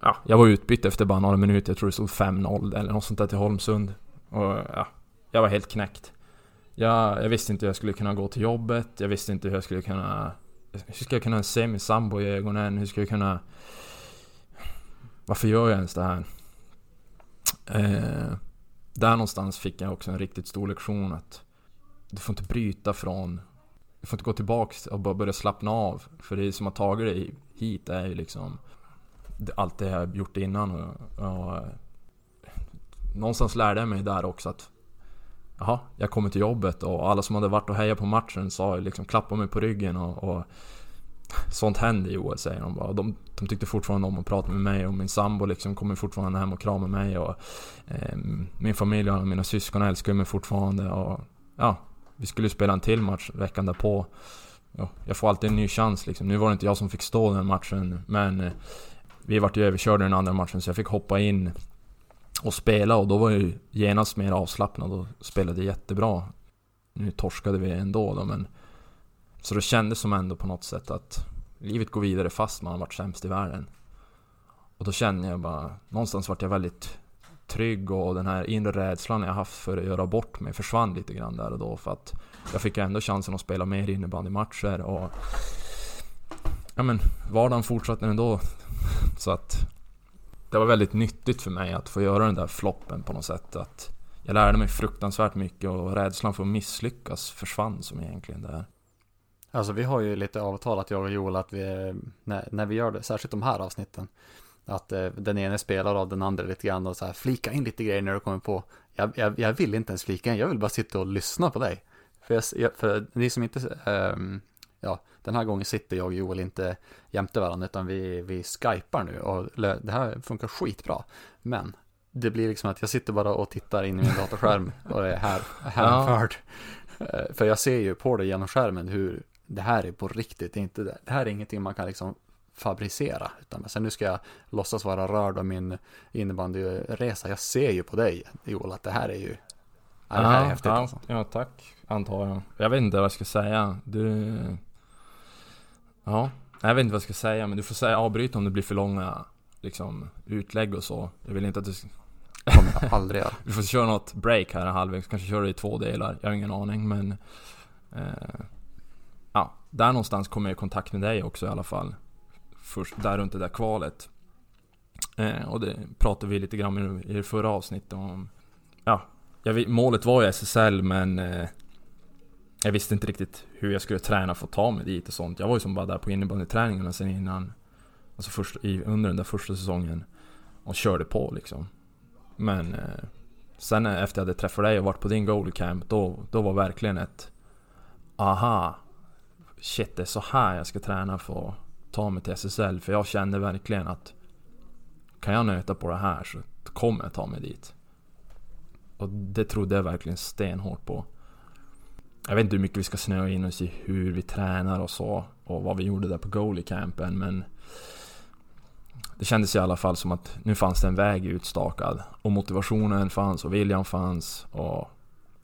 Ja, jag var utbytt efter bara några minuter. Jag tror det stod 5-0 eller något sånt där till Holmsund. Och ja, jag var helt knäckt. Jag, jag visste inte hur jag skulle kunna gå till jobbet. Jag visste inte hur jag skulle kunna... Hur ska jag kunna se min sambo i ögonen? Hur ska jag kunna... Varför gör jag ens det här? Eh, där någonstans fick jag också en riktigt stor lektion att du får inte bryta från... Du får inte gå tillbaks och bara börja slappna av. För det som har tagit dig hit är ju liksom allt det jag har gjort innan. Och, och, eh, någonstans lärde jag mig där också att Jaha, jag kommer till jobbet och alla som hade varit och hejat på matchen sa ju liksom klappa mig på ryggen och, och Sånt händer i OS säger de bara. De, de tyckte fortfarande om att prata med mig och min sambo liksom kommer fortfarande hem och kramar mig och eh, Min familj och mina syskon älskar mig fortfarande och Ja, vi skulle spela en till match veckan därpå. Ja, jag får alltid en ny chans liksom. Nu var det inte jag som fick stå den matchen men eh, Vi vart ju överkörda i den andra matchen så jag fick hoppa in och spela och då var jag ju genast mer avslappnad och spelade jättebra. Nu torskade vi ändå då men Så det kändes som ändå på något sätt att livet går vidare fast man har varit sämst i världen. Och då kände jag bara, någonstans vart jag väldigt trygg och den här inre rädslan jag haft för att göra bort mig försvann lite grann där och då för att jag fick ändå chansen att spela mer innebandymatcher och Ja men vardagen fortsatte ändå så att det var väldigt nyttigt för mig att få göra den där floppen på något sätt. Att jag lärde mig fruktansvärt mycket och rädslan för att misslyckas försvann som egentligen det är. Alltså vi har ju lite avtalat jag och Joel att vi, när, när vi gör det, särskilt de här avsnitten, att eh, den ene spelar av den andra lite grann och så här flika in lite grejer när du kommer på. Jag, jag, jag vill inte ens flika in, jag vill bara sitta och lyssna på dig. För, jag, för ni som inte, ehm, ja, den här gången sitter jag och Joel inte jämte varandra utan vi, vi skypar nu och det här funkar skitbra. Men det blir liksom att jag sitter bara och tittar in i min datorskärm och är här, hänförd. Eh, För jag ser ju på det genom skärmen hur det här är på riktigt, det, inte, det här är ingenting man kan liksom fabricera. Utan sen nu ska jag låtsas vara rörd av min innebandyresa. Jag ser ju på dig Joel att det här är ju, ja, det här är häftigt ja, alltså. ja, tack. Antar jag. Jag vet inte vad jag ska säga. Du... Ja, jag vet inte vad jag ska säga men du får säga avbryt om det blir för långa liksom utlägg och så. Jag vill inte att du... kommer jag aldrig göra. Vi får köra något break här halvvägs, kanske köra det i två delar. Jag har ingen aning men... Eh, ja, där någonstans kom jag i kontakt med dig också i alla fall. Först där runt det där kvalet. Eh, och det pratade vi lite grann om i det förra avsnittet om. Ja, jag, vet- målet var ju SSL men... Eh, jag visste inte riktigt hur jag skulle träna för att ta mig dit och sånt. Jag var ju som bara där på innebandyträningarna sen innan. Alltså först, i, under den där första säsongen. Och körde på liksom. Men eh, sen efter jag hade träffat dig och varit på din goalie camp, då, då var verkligen ett Aha! Shit, det är så här jag ska träna för att ta mig till SSL. För jag kände verkligen att kan jag nöta på det här så kommer jag ta mig dit. Och det trodde jag verkligen stenhårt på. Jag vet inte hur mycket vi ska snöa in oss i hur vi tränar och så. Och vad vi gjorde där på goalie campen men det kändes i alla fall som att nu fanns det en väg utstakad. Och motivationen fanns och viljan fanns. Och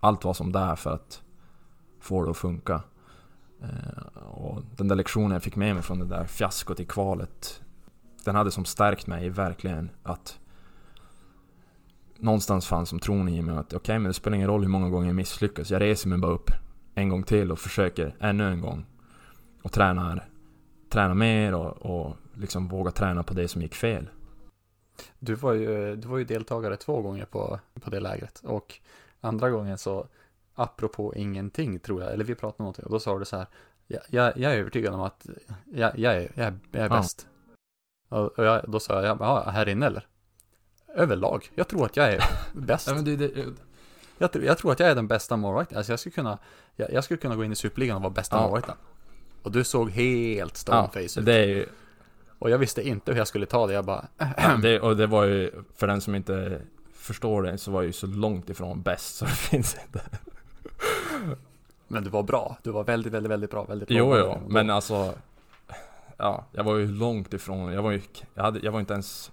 allt var som där för att få det att funka. Eh, och den där lektionen jag fick med mig från det där fiaskot i kvalet. Den hade som stärkt mig verkligen att Någonstans fanns som tron i mig att okej men det spelar ingen roll hur många gånger jag misslyckas. Jag reser mig bara upp en gång till och försöker ännu en gång. Och tränar, tränar mer och, och liksom vågar träna på det som gick fel. Du var ju, du var ju deltagare två gånger på, på det lägret och andra gången så apropå ingenting tror jag, eller vi pratade om någonting och då sa du så här jag, jag, jag är övertygad om att jag, jag är, jag är, jag är Ja. bäst. Och och jag, då sa jag, ja, här inne eller? Överlag. Jag tror att jag är bäst. Ja, men det, det, Jag, tror- jag tror att jag är den bästa målvakten. Alltså jag skulle kunna, jag, jag skulle kunna gå in i Superligan och vara bästa Ja. målvakten. Och du såg helt stone ja, ut. det är ju, Och jag visste inte hur jag skulle ta det. Jag bara, ja, det, och det var ju, för den som inte förstår det, så var jag ju så långt ifrån bäst så det finns inte. Men du var bra. Du var väldigt, väldigt, väldigt bra. Väldigt bra. Jo, jo, men alltså Ja, jag var ju långt ifrån, jag var ju, jag, hade, jag var inte ens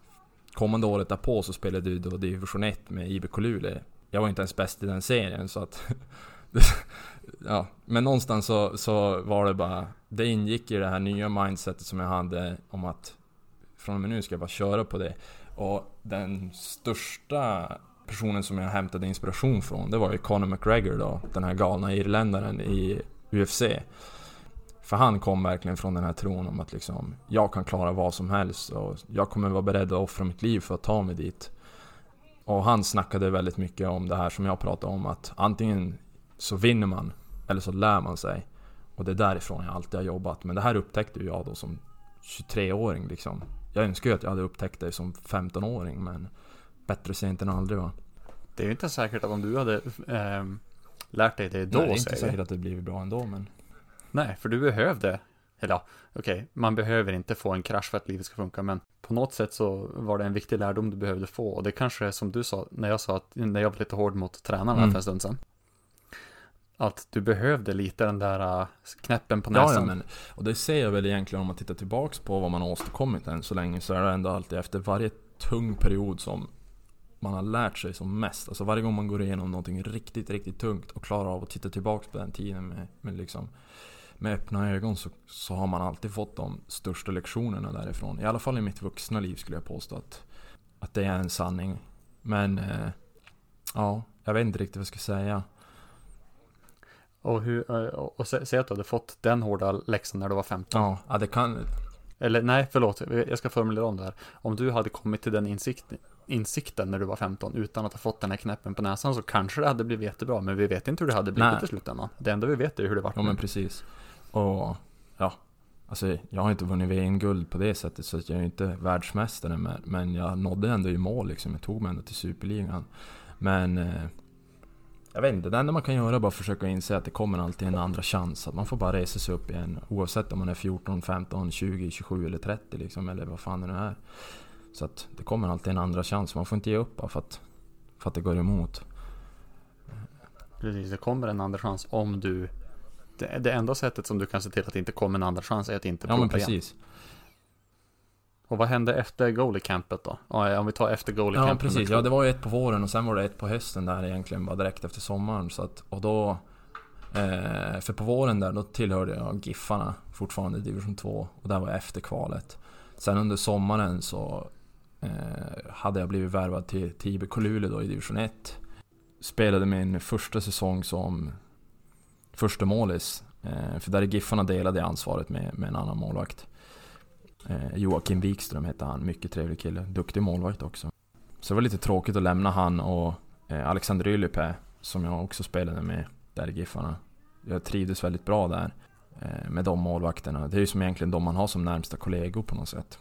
Kommande året därpå så spelade du då division 1 med IBK Luleå Jag var inte ens bäst i den serien så att Ja, men någonstans så, så var det bara Det ingick i det här nya mindsetet som jag hade om att Från och med nu ska jag bara köra på det Och den största personen som jag hämtade inspiration från Det var ju Conor McGregor då Den här galna irländaren i UFC för han kom verkligen från den här tron om att liksom Jag kan klara vad som helst och jag kommer vara beredd att offra mitt liv för att ta mig dit. Och han snackade väldigt mycket om det här som jag pratade om att antingen så vinner man eller så lär man sig. Och det är därifrån jag alltid har jobbat. Men det här upptäckte ju jag då som 23-åring liksom. Jag önskar ju att jag hade upptäckt det som 15-åring men Bättre sent än aldrig va Det är ju inte säkert att om du hade ehm, lärt dig det då, Nej, det är inte säger säkert att det blivit bra ändå men Nej, för du behövde, eller ja, okej, man behöver inte få en krasch för att livet ska funka, men på något sätt så var det en viktig lärdom du behövde få. Och det kanske är som du sa, när jag sa att, när jag var lite hård mot tränarna Mm. för en stund sedan. Att du behövde lite den där äh, knäppen på Ja, näsan. ja, men, och det ser jag väl egentligen om man tittar tillbaks på vad man har åstadkommit än så länge så är det ändå alltid efter varje tung period som man har lärt sig som mest. Alltså varje gång man går igenom någonting riktigt, riktigt tungt och klarar av att titta tillbaks på den tiden med, med liksom med öppna ögon så, så har man alltid fått de största lektionerna därifrån. I alla fall i mitt vuxna liv skulle jag påstå att, att det är en sanning. Men eh, ja, jag vet inte riktigt vad jag ska säga. Och, hur, äh, och, och sä, säg att du hade fått den hårda läxan när du var 15. Ja, ja det kan... Eller nej, förlåt, jag ska formulera om det här. Om du hade kommit till den insikten, insikten när du var 15 utan att ha fått den här knäppen på näsan så kanske det hade blivit jättebra. Men vi vet inte hur det hade blivit Nej. i slutändan. Det enda vi vet är hur det var. Ja men precis. Och ja, alltså jag har inte vunnit VM-guld på det sättet så jag är inte världsmästare men, men jag nådde ändå i mål liksom. Jag tog mig ändå till Superligan. Men eh, jag vet inte, det enda man kan göra är bara försöka inse att det kommer alltid en andra chans. Att man får bara resa sig upp igen oavsett om man är 14, 15, 20, 27 eller 30 liksom. Eller vad fan det nu är. Så att det kommer alltid en andra chans. Man får inte ge upp bara för att, för att det går emot. Precis, det kommer en andra chans om du det, det enda sättet som du kan se till att det inte kommer en andra chans är att inte Ja men prova igen. precis. Och vad hände efter goalie-campet då? Ja, om vi tar efter goalie-campet. Ja precis, ja det var ju ett på våren och sen var det ett på hösten där egentligen bara direkt efter sommaren så att, och då eh, För på våren där då tillhörde jag Giffarna fortfarande i division 2 och där var jag efter kvalet Sen under sommaren så Eh, hade jag blivit värvad till, till IBK Luleå då i division 1 Spelade min första säsong som första målis eh, För där i Giffarna delade jag ansvaret med, med en annan målvakt Eh, Joakim Wikström hette han, mycket trevlig kille, duktig målvakt också. Så det var lite tråkigt att lämna han och eh, Alexander Ylipää. som jag också spelade med där i Giffarna. Jag trivdes väldigt bra där eh, med de målvakterna. Det är ju som egentligen de man har som närmsta kollegor på något sätt.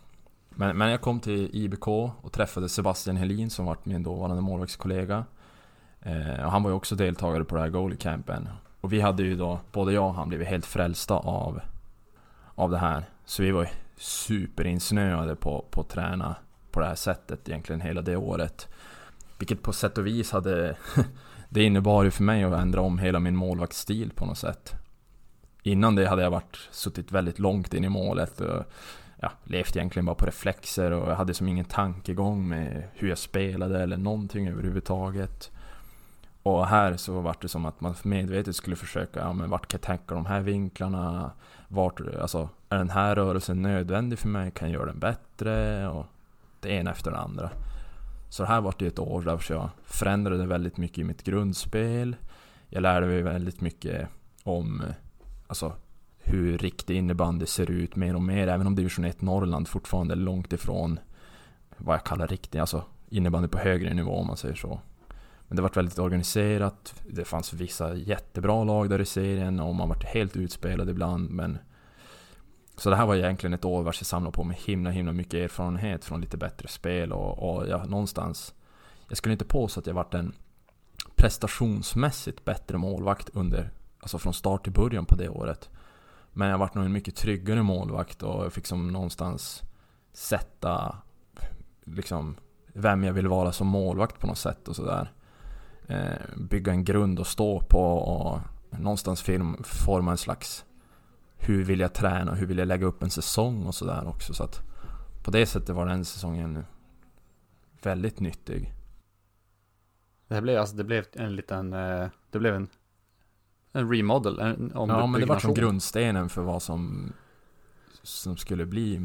Men, men jag kom till IBK och träffade Sebastian Helin som var min dåvarande målvaktskollega. Eh, och han var ju också deltagare på det här goalie campen. Och vi hade ju då, både jag och han blivit helt frälsta av, av det här. Så vi var ju superinsnöade på, på att träna på det här sättet egentligen hela det året. Vilket på sätt och vis hade... det innebar ju för mig att ändra om hela min målvaktsstil på något sätt. Innan det hade jag varit, suttit väldigt långt in i målet och ja, levt egentligen bara på reflexer och jag hade som ingen tankegång med hur jag spelade eller någonting överhuvudtaget. Och här så var det som att man medvetet skulle försöka, ja men vart kan jag tänka de här vinklarna? Vart, alltså, är den här rörelsen nödvändig för mig? Kan jag göra den bättre? Och det ena efter det andra. Så det här var det ett år där jag förändrade väldigt mycket i mitt grundspel. Jag lärde mig väldigt mycket om alltså, hur riktig innebandy ser ut mer och mer. Även om division 1 Norrland fortfarande är långt ifrån vad jag kallar riktig, alltså innebandy på högre nivå om man säger så. Men det var väldigt organiserat. Det fanns vissa jättebra lag där i serien och man vart helt utspelad ibland men Så det här var egentligen ett år vars jag samlade på mig himla himla mycket erfarenhet från lite bättre spel och, och jag någonstans Jag skulle inte påstå att jag varit en prestationsmässigt bättre målvakt under Alltså från start till början på det året men jag varit nog en mycket tryggare målvakt och jag fick som någonstans Sätta Liksom Vem jag vill vara som målvakt på något sätt och sådär eh, Bygga en grund att stå på och Någonstans film, forma en slags hur vill jag träna, hur vill jag lägga upp en säsong och sådär också. Så att på det sättet var den säsongen väldigt nyttig. Det blev alltså, det blev en liten, eh, det blev en, en remodel, en Ja, men det var som grundstenen för vad som, som skulle bli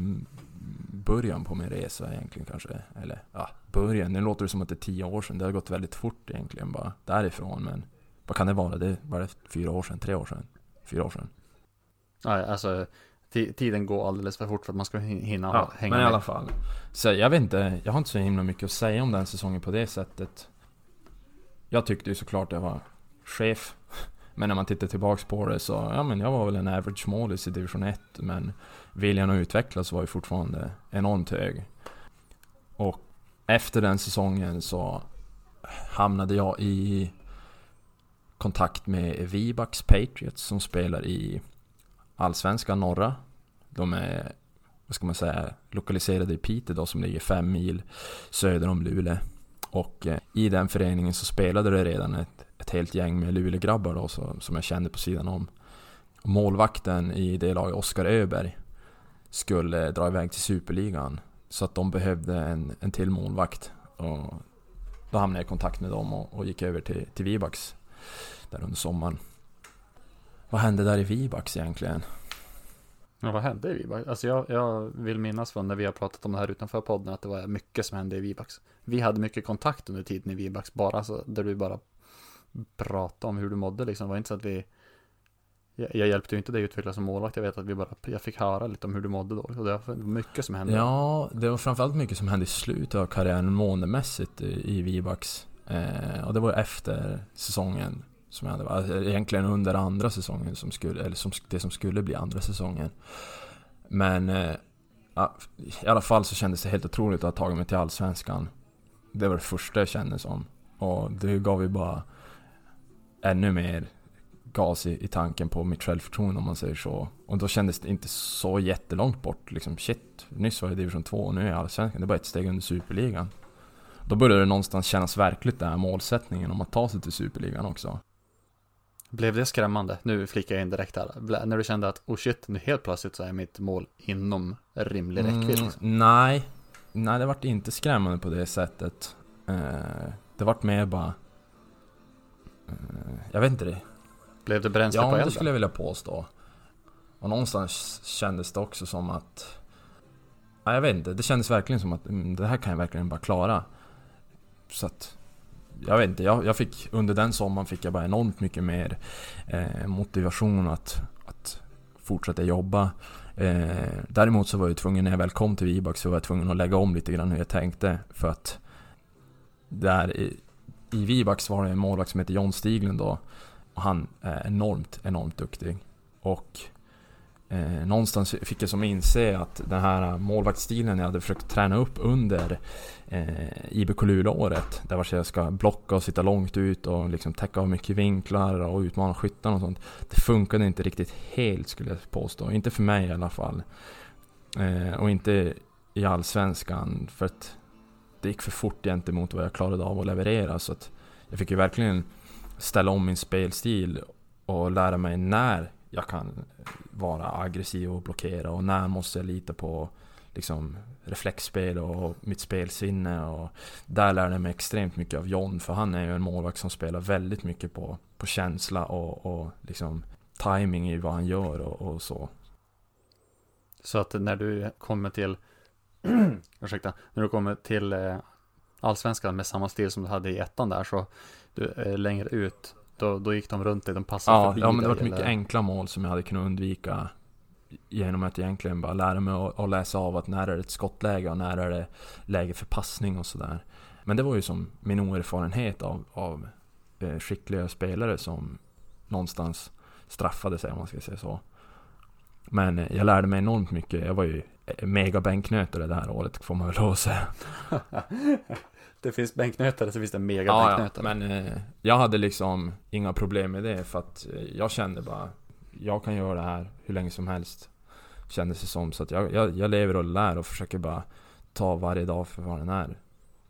början på min resa egentligen kanske. Eller ja, början. Nu låter det som att det är tio år sedan. Det har gått väldigt fort egentligen bara därifrån. Men vad kan det vara? Det var det fyra år sedan, tre år sedan, fyra år sedan. Ja, alltså tiden går alldeles för fort för att man ska hinna ja, hänga men med. i alla fall. Så jag vet inte, jag har inte så himla mycket att säga om den säsongen på det sättet. Jag tyckte ju såklart jag var chef. Men när man tittar tillbaks på det så, ja men jag var väl en average målis i division 1. Men viljan att utvecklas var ju fortfarande enormt hög. Och efter den säsongen så hamnade jag i kontakt med Vibax Patriots som spelar i allsvenska norra. De är, vad ska man säga, lokaliserade i Piteå då, som ligger fem mil söder om Luleå. Och eh, i den föreningen så spelade det redan ett, ett helt gäng med Luleågrabbar då, så, som jag kände på sidan om. målvakten i det laget, Oskar Öberg, skulle dra iväg till Superligan. Så att de behövde en, en till målvakt. Och då hamnade jag i kontakt med dem och, och gick över till, till Vibax där under sommaren. Vad hände där i Vibax egentligen? Ja, vad hände i Vibax? Alltså jag, jag vill minnas från när vi har pratat om det här utanför podden att det var mycket som hände i Vibax. Vi hade mycket kontakt under tiden i Vibax, bara så, där vi bara Prata om hur du mådde liksom. Det var inte så att vi jag, jag hjälpte ju inte dig utvecklas som målvakt. Jag vet att vi bara, jag fick höra lite om hur du mådde då. Och det var mycket som hände. Ja, det var framförallt mycket som hände i slutet av karriären månemässigt i, Vibax. Eh, och det var efter säsongen som jag hade, alltså egentligen under andra säsongen som skulle, eller som, det som skulle bli andra säsongen. Men eh, i alla fall så kändes det helt otroligt att ha tagit mig till Allsvenskan. Det var det första jag kände som. Och det gav ju bara ännu mer gas i, i tanken på mitt självförtroende om man säger så. Och då kändes det inte så jättelångt bort. Liksom shit, nyss var jag i division 2 och nu är jag allsvenskan. Det är bara ett steg under superligan. Då började det någonstans kännas verkligt den här målsättningen om att ta sig till superligan också. Blev det skrämmande? Nu flikar jag in direkt här. När du kände att oh shit, nu helt plötsligt så är mitt mål inom rimlig räckvidd. Mm, nej, nej det vart inte skrämmande på det sättet. Uh, det vart mer bara... Jag vet inte det. Blev det bränsle ja, på elden? Ja, det skulle jag vilja påstå. Och någonstans kändes det också som att... Nej, jag vet inte. Det kändes verkligen som att mm, det här kan jag verkligen bara klara. Så att jag vet inte, jag, jag, fick under den sommaren fick jag bara enormt mycket mer eh, motivation att, att fortsätta jobba. Eh, däremot så var jag tvungen, när jag väl kom till Vibax så var jag tvungen att lägga om lite grann hur jag tänkte. För att där i, i Vibax var det en målvakt som heter John Stiglund då. Och han är enormt, enormt duktig. Och Eh, någonstans fick jag som inse att den här målvaktsstilen jag hade försökt träna upp under eh, IBK Luleå-året. Där var jag ska blocka och sitta långt ut och liksom täcka av mycket vinklar och utmana skyttarna och sånt. Det funkade inte riktigt helt skulle jag påstå. Inte för mig i alla fall. Eh, och inte i Allsvenskan för att det gick för fort gentemot vad jag klarade av att leverera. Så att jag fick ju verkligen ställa om min spelstil och lära mig när jag kan vara aggressiv och blockera och när måste jag lita på liksom reflexspel och mitt spelsinne och där lärde jag mig extremt mycket av John för han är ju en målvakt som spelar väldigt mycket på, på känsla och, och liksom timing i vad han gör och, och så. Så att när du kommer till ursäkta, när du kommer till eh, allsvenskan med samma stil som du hade i ettan där så du, eh, längre ut då, då gick de runt dig, de passade ja, förbi Ja, men det var mycket enkla mål som jag hade kunnat undvika Genom att egentligen bara lära mig att, läsa av att när är det ett skottläge och när är det läge för passning och sådär. Men det var ju som min oerfarenhet av, av eh, skickliga spelare som någonstans straffade sig om man ska säga så. Men jag lärde mig enormt mycket. Jag var ju mega bänknötare det här året får man väl lov säga. det finns bänknötare så finns det mega ja, bänknötare. Ja, men eh, jag hade liksom inga problem med det för att eh, jag kände bara Jag kan göra det här hur länge som helst. Kändes det som. Så att jag, jag, jag lever och lär och försöker bara ta varje dag för vad den är.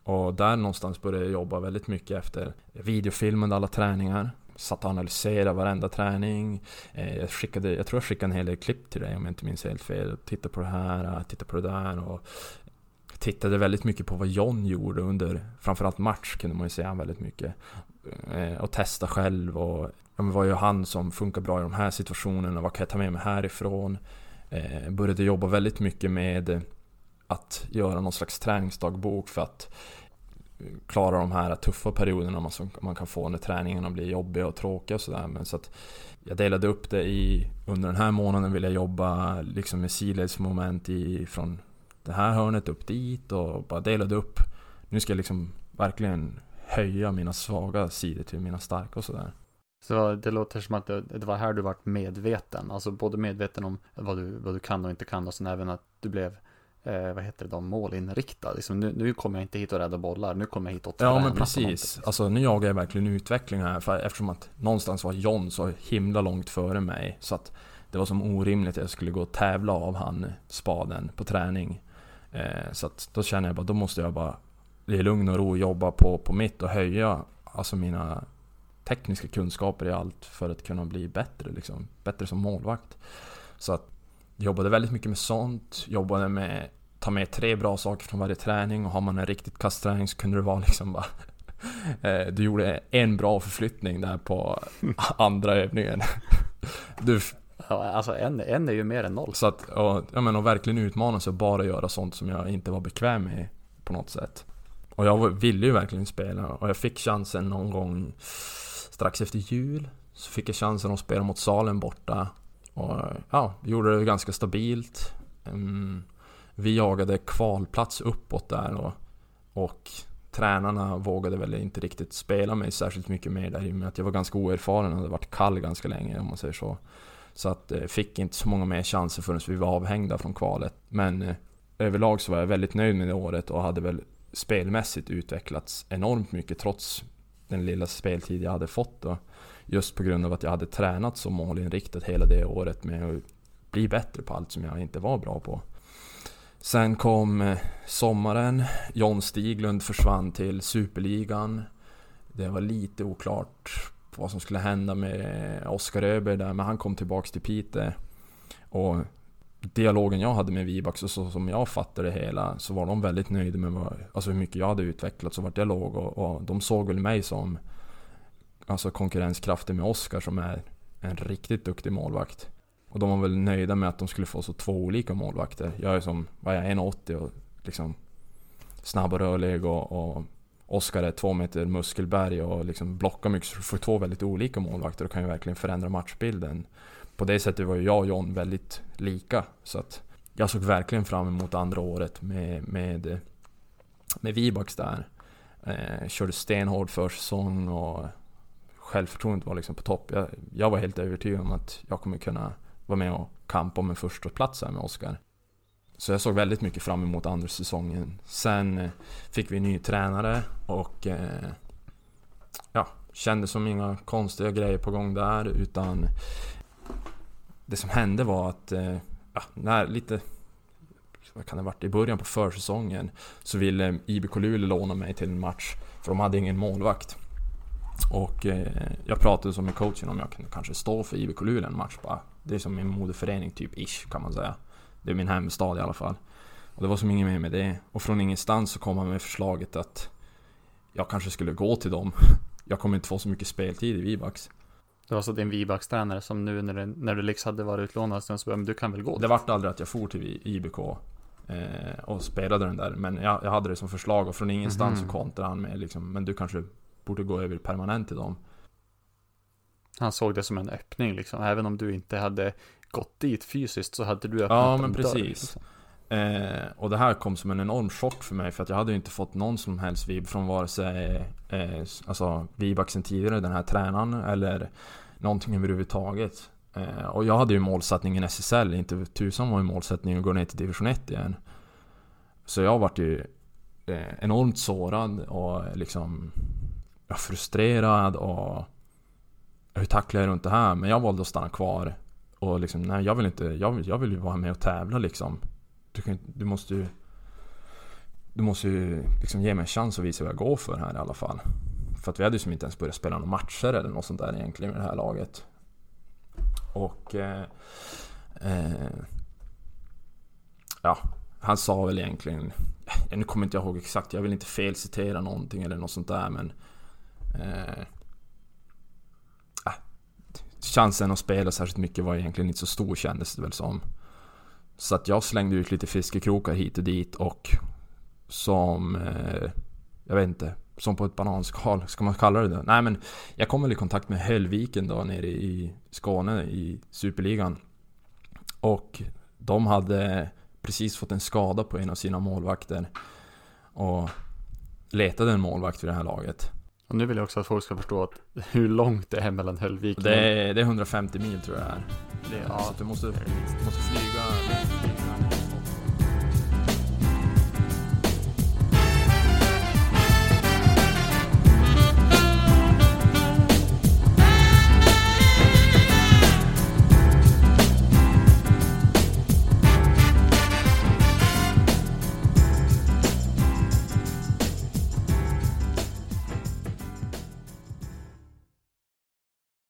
Och där någonstans började jag jobba väldigt mycket efter videofilmade alla träningar. Satt och analyserade varenda träning. Eh, jag, skickade, jag tror jag skickade en hel del klipp till dig om jag inte minns helt fel. Titta på det här, eh, titta på det där. Och tittade väldigt mycket på vad John gjorde under framförallt match kunde man ju säga väldigt mycket. Eh, och testa själv och ja, men vad gör han som funkar bra i de här situationerna? Vad kan jag ta med mig härifrån? Eh, började jobba väldigt mycket med att göra någon slags träningsdagbok för att klara de här tuffa perioderna man, som man kan få när träningarna blir jobbiga och tråkiga och sådär. Men så att jag delade upp det i under den här månaden vill jag jobba liksom med sidledsmoment i, från det här hörnet upp dit och bara delade upp. Nu ska jag liksom verkligen höja mina svaga sidor till mina starka och sådär. Så det låter som att det, det, var här du vart medveten, alltså både medveten om vad du, vad du kan och inte kan och sen även att du blev eh, vad heter det då, målinriktad. Liksom, nu, nu kommer jag inte hit och rädda bollar, nu kommer jag hit och träna. Ja men precis. Alltså nu jagar jag verkligen utveckling här. För eftersom att någonstans var John så himla långt före mig. Så att det var som orimligt att jag skulle gå och tävla av han spaden på träning. Eh, så att då känner jag bara, då måste jag bara i lugn och ro jobba på, på mitt och höja alltså mina tekniska kunskaper i allt för att kunna bli bättre liksom. Bättre som målvakt. Så att jobbade väldigt mycket med sånt, jobbade med ta med tre bra saker från varje träning och har man en riktigt kastträning så kunde det vara liksom bara eh, Du gjorde en bra förflyttning där på andra övningen. Du, ja, alltså en, en är ju mer än noll. Så att, och, ja, men, och verkligen utmana sig och bara göra sånt som jag inte var bekväm med på något sätt. Och jag ville ju verkligen spela och jag fick chansen någon gång strax efter jul. Så fick jag chansen att spela mot Salen borta och ja, gjorde det ganska stabilt. Mm, vi jagade kvalplats uppåt där och, och tränarna vågade väl inte riktigt spela mig särskilt mycket mer där i och med att jag var ganska oerfaren och hade varit kall ganska länge om man säger så. Så att eh, fick inte så många mer chanser förrän vi var avhängda från kvalet. Men eh, överlag så var jag väldigt nöjd med det året och hade väl spelmässigt utvecklats enormt mycket trots den lilla speltid jag hade fått då. Just på grund av att jag hade tränat så målinriktat hela det året med att bli bättre på allt som jag inte var bra på. Sen kom eh, sommaren. John Stiglund försvann till Superligan. Det var lite oklart vad som skulle hända med Oskar Öberg där, men han kom tillbaks till Pite. Och dialogen jag hade med Vibax och så som jag fattade det hela så var de väldigt nöjda med vad, alltså hur mycket jag hade utvecklats och vart jag låg och, och de såg väl mig som alltså konkurrenskraften med Oskar som är en riktigt duktig målvakt. Och de var väl nöjda med att de skulle få så två olika målvakter. Jag är som, vad är jag, 1,80 och liksom snabb och rörlig och, och Oskar är två meter muskelberg och liksom blockar mycket så du får två väldigt olika målvakter och kan ju verkligen förändra matchbilden. På det sättet var ju jag och John väldigt lika. Så att jag såg verkligen fram emot andra året med, med, med Vibax där. Eh, körde stenhård försäsong och självförtroendet var liksom på topp. Jag, jag, var helt övertygad om att jag kommer kunna vara med och kampa om en första plats här med Oskar. Så jag såg väldigt mycket fram emot andra säsongen. Sen eh, fick vi en ny tränare och eh, ja, kände som inga konstiga grejer på gång där utan det som hände var att eh, ja, när lite vad kan det ha varit, i början på försäsongen så ville IBK Luleå låna mig till en match för de hade ingen målvakt. Och eh, jag pratade som med coachen om jag kunde kanske stå för IBK Luleå en match bara. Det är som min moderförening typ, ish kan man säga. Det är min hemstad i alla fall. Och det var som inget mer med det. Och från ingenstans så kom han med förslaget att jag kanske skulle gå till dem. Jag kommer inte få så mycket speltid i Vibax. Det var så din Vibax-tränare som nu när, det, när du liksom hade varit utlånad så men du kan väl gå? Det vart aldrig att jag for till IBK eh, och spelade den där. Men jag, jag, hade det som förslag och från ingenstans mm -hmm. så kontrade han med liksom, men du kanske borde gå över permanent till dem. Han såg det som en öppning liksom. Även om du inte hade gått dit fysiskt så hade du öppnat Ja, men precis. Dörr, liksom. eh, och det här kom som en enorm chock för mig för att jag hade ju inte fått någon som helst vib från vare sig eh, alltså Vibaxen tidigare, den här tränaren eller någonting överhuvudtaget. Eh, och jag hade ju målsättningen SSL, inte tusan var ju målsättningen att gå ner till division 1 igen. Så jag vart ju eh, enormt sårad och liksom frustrerad och hur tacklar jag runt det här? Men jag valde att stanna kvar och liksom, nej jag vill inte, jag vill, jag vill ju vara med och tävla liksom. Du, kan, du måste ju Du måste ju liksom ge mig en chans att visa vad jag går för här i alla fall. För att vi hade ju som inte ens börjat spela några matcher eller något sånt där egentligen med det här laget. Och... Eh, eh, ja, han sa väl egentligen... Nu kommer inte jag ihåg exakt, jag vill inte felcitera någonting eller något sånt där men... Eh, ah, chansen att spela särskilt mycket var egentligen inte så stor kändes det väl som. Så att jag slängde ut lite fiskekrokar hit och dit och som... Eh, jag vet inte. Som på ett bananskal, ska man kalla det det? Nej men jag kom väl i kontakt med Höllviken då nere i Skåne i Superligan. Och de hade precis fått en skada på en av sina målvakter. Och letade en målvakt vid det här laget. Och nu vill jag också att folk ska förstå att hur långt det är mellan Höllvik Det är, det är 150 mil tror jag det är. Ja. Så du måste, måste flyga